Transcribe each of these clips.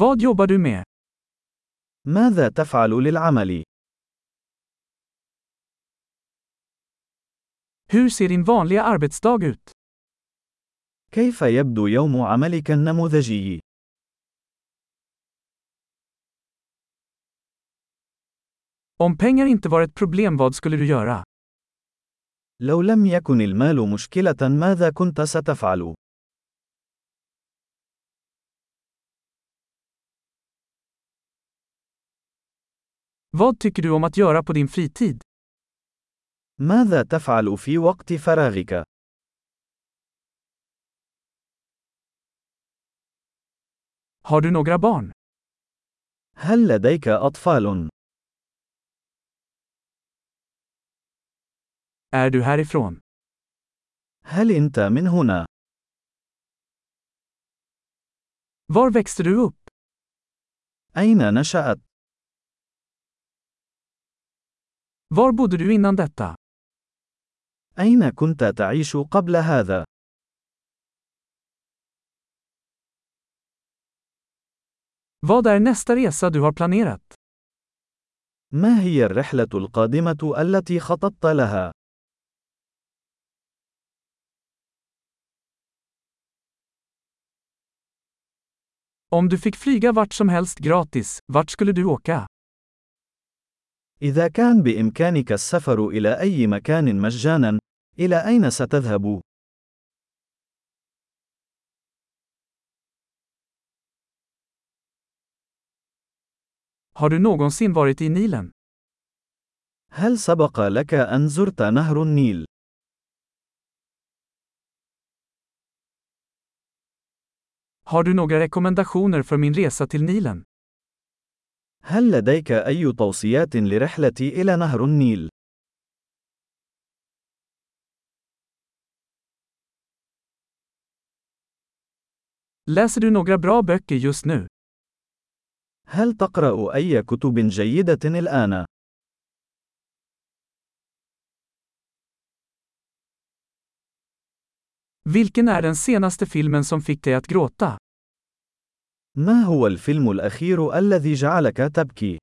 Vad jobbar du med? ماذا تفعل للعمل؟ Hur ser din vanliga arbetsdag ut? كيف يبدو يوم عملك النموذجي؟ Om pengar inte var ett problem vad skulle du göra? لو لم يكن المال مشكلة ماذا كنت ستفعل؟ Vad tycker du om att göra på din fritid? ماذا تفعل في وقت فراغك؟ Har du några barn? هل لديك أطفال؟ Är du härifrån? هل أنت من هنا؟ Var växte du upp? أين نشأت؟ Var bodde du innan detta? أين كنت تعيش قبل هذا؟ Vad är nästa resa du har planerat? ما هي الرحلة القادمة التي خططت لها؟ Om du fick flyga vart som helst gratis, vart skulle du åka? إذا كان بإمكانك السفر إلى أي مكان مجانا، إلى أين ستذهب؟ Har du någonsin varit i Nilen? هل سبق لك أن زرت نهر النيل؟ Har du några rekommendationer för min resa till Nilen? هل لديك أي توصيات لرحلتي إلى نهر النيل؟ Läser du några bra böcker just nu? هل تقرأ أي كتب جيدة الآن؟ Vilken är den senaste filmen som fick dig att gråta? ما هو الفيلم الأخير الذي جعلك تبكي؟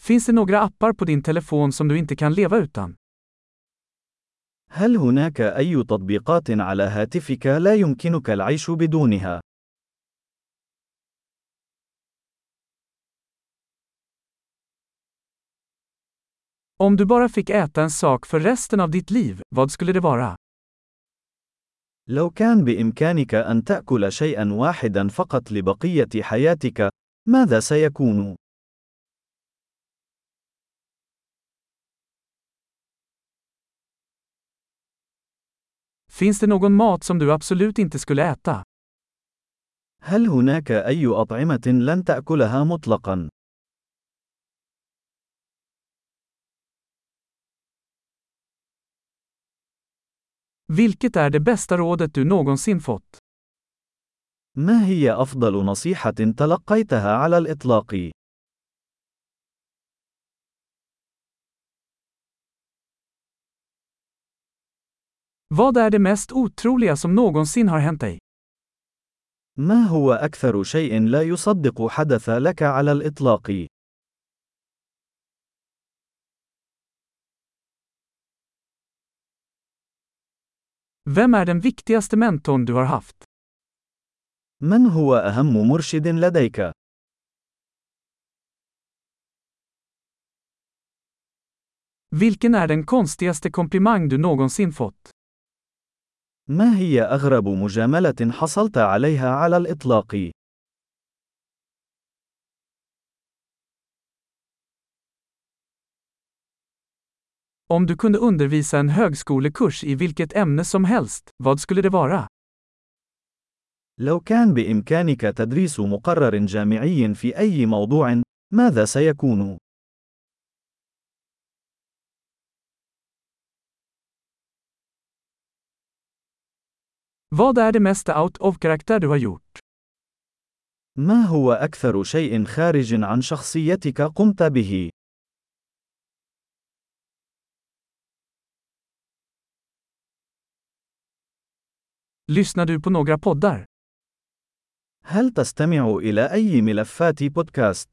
Finns det några appar på din telefon som du inte kan leva utan? هل هناك أي تطبيقات على هاتفك لا يمكنك العيش بدونها؟ Om du bara fick äta en sak för resten av ditt liv, vad skulle det vara? لو كان بإمكانك أن تأكل شيئا واحدا فقط لبقية حياتك، ماذا سيكون؟ Finns det någon mat som du absolut inte skulle äta? هل هناك أي أطعمة لن تأكلها مطلقا؟ Vilket är det bästa rådet du någonsin fått? ما هي أفضل نصيحة تلقيتها على الإطلاق؟ Vad är det mest otroliga som någonsin har hänt dig? ما هو أكثر شيء لا يصدق حدث لك على الإطلاق؟ Vem är den viktigaste mentorn du har haft? من هو أهم مرشد لديك؟ Vilken är den konstigaste komplimang du någonsin fått? ما هي أغرب مجاملة حصلت عليها على الإطلاق؟ Om du kunde undervisa en högskolekurs i vilket ämne som helst, vad skulle det vara? لو كان بإمكانك تدريس مقرر جامعي في أي موضوع، ماذا سيكون؟ Vad är det mesta out of karaktär du har gjort? ما هو أكثر شيء خارج عن شخصيتك قمت به؟ Lyssnar du på några poddar? هل تستمع إلى أي ملفات بودكاست؟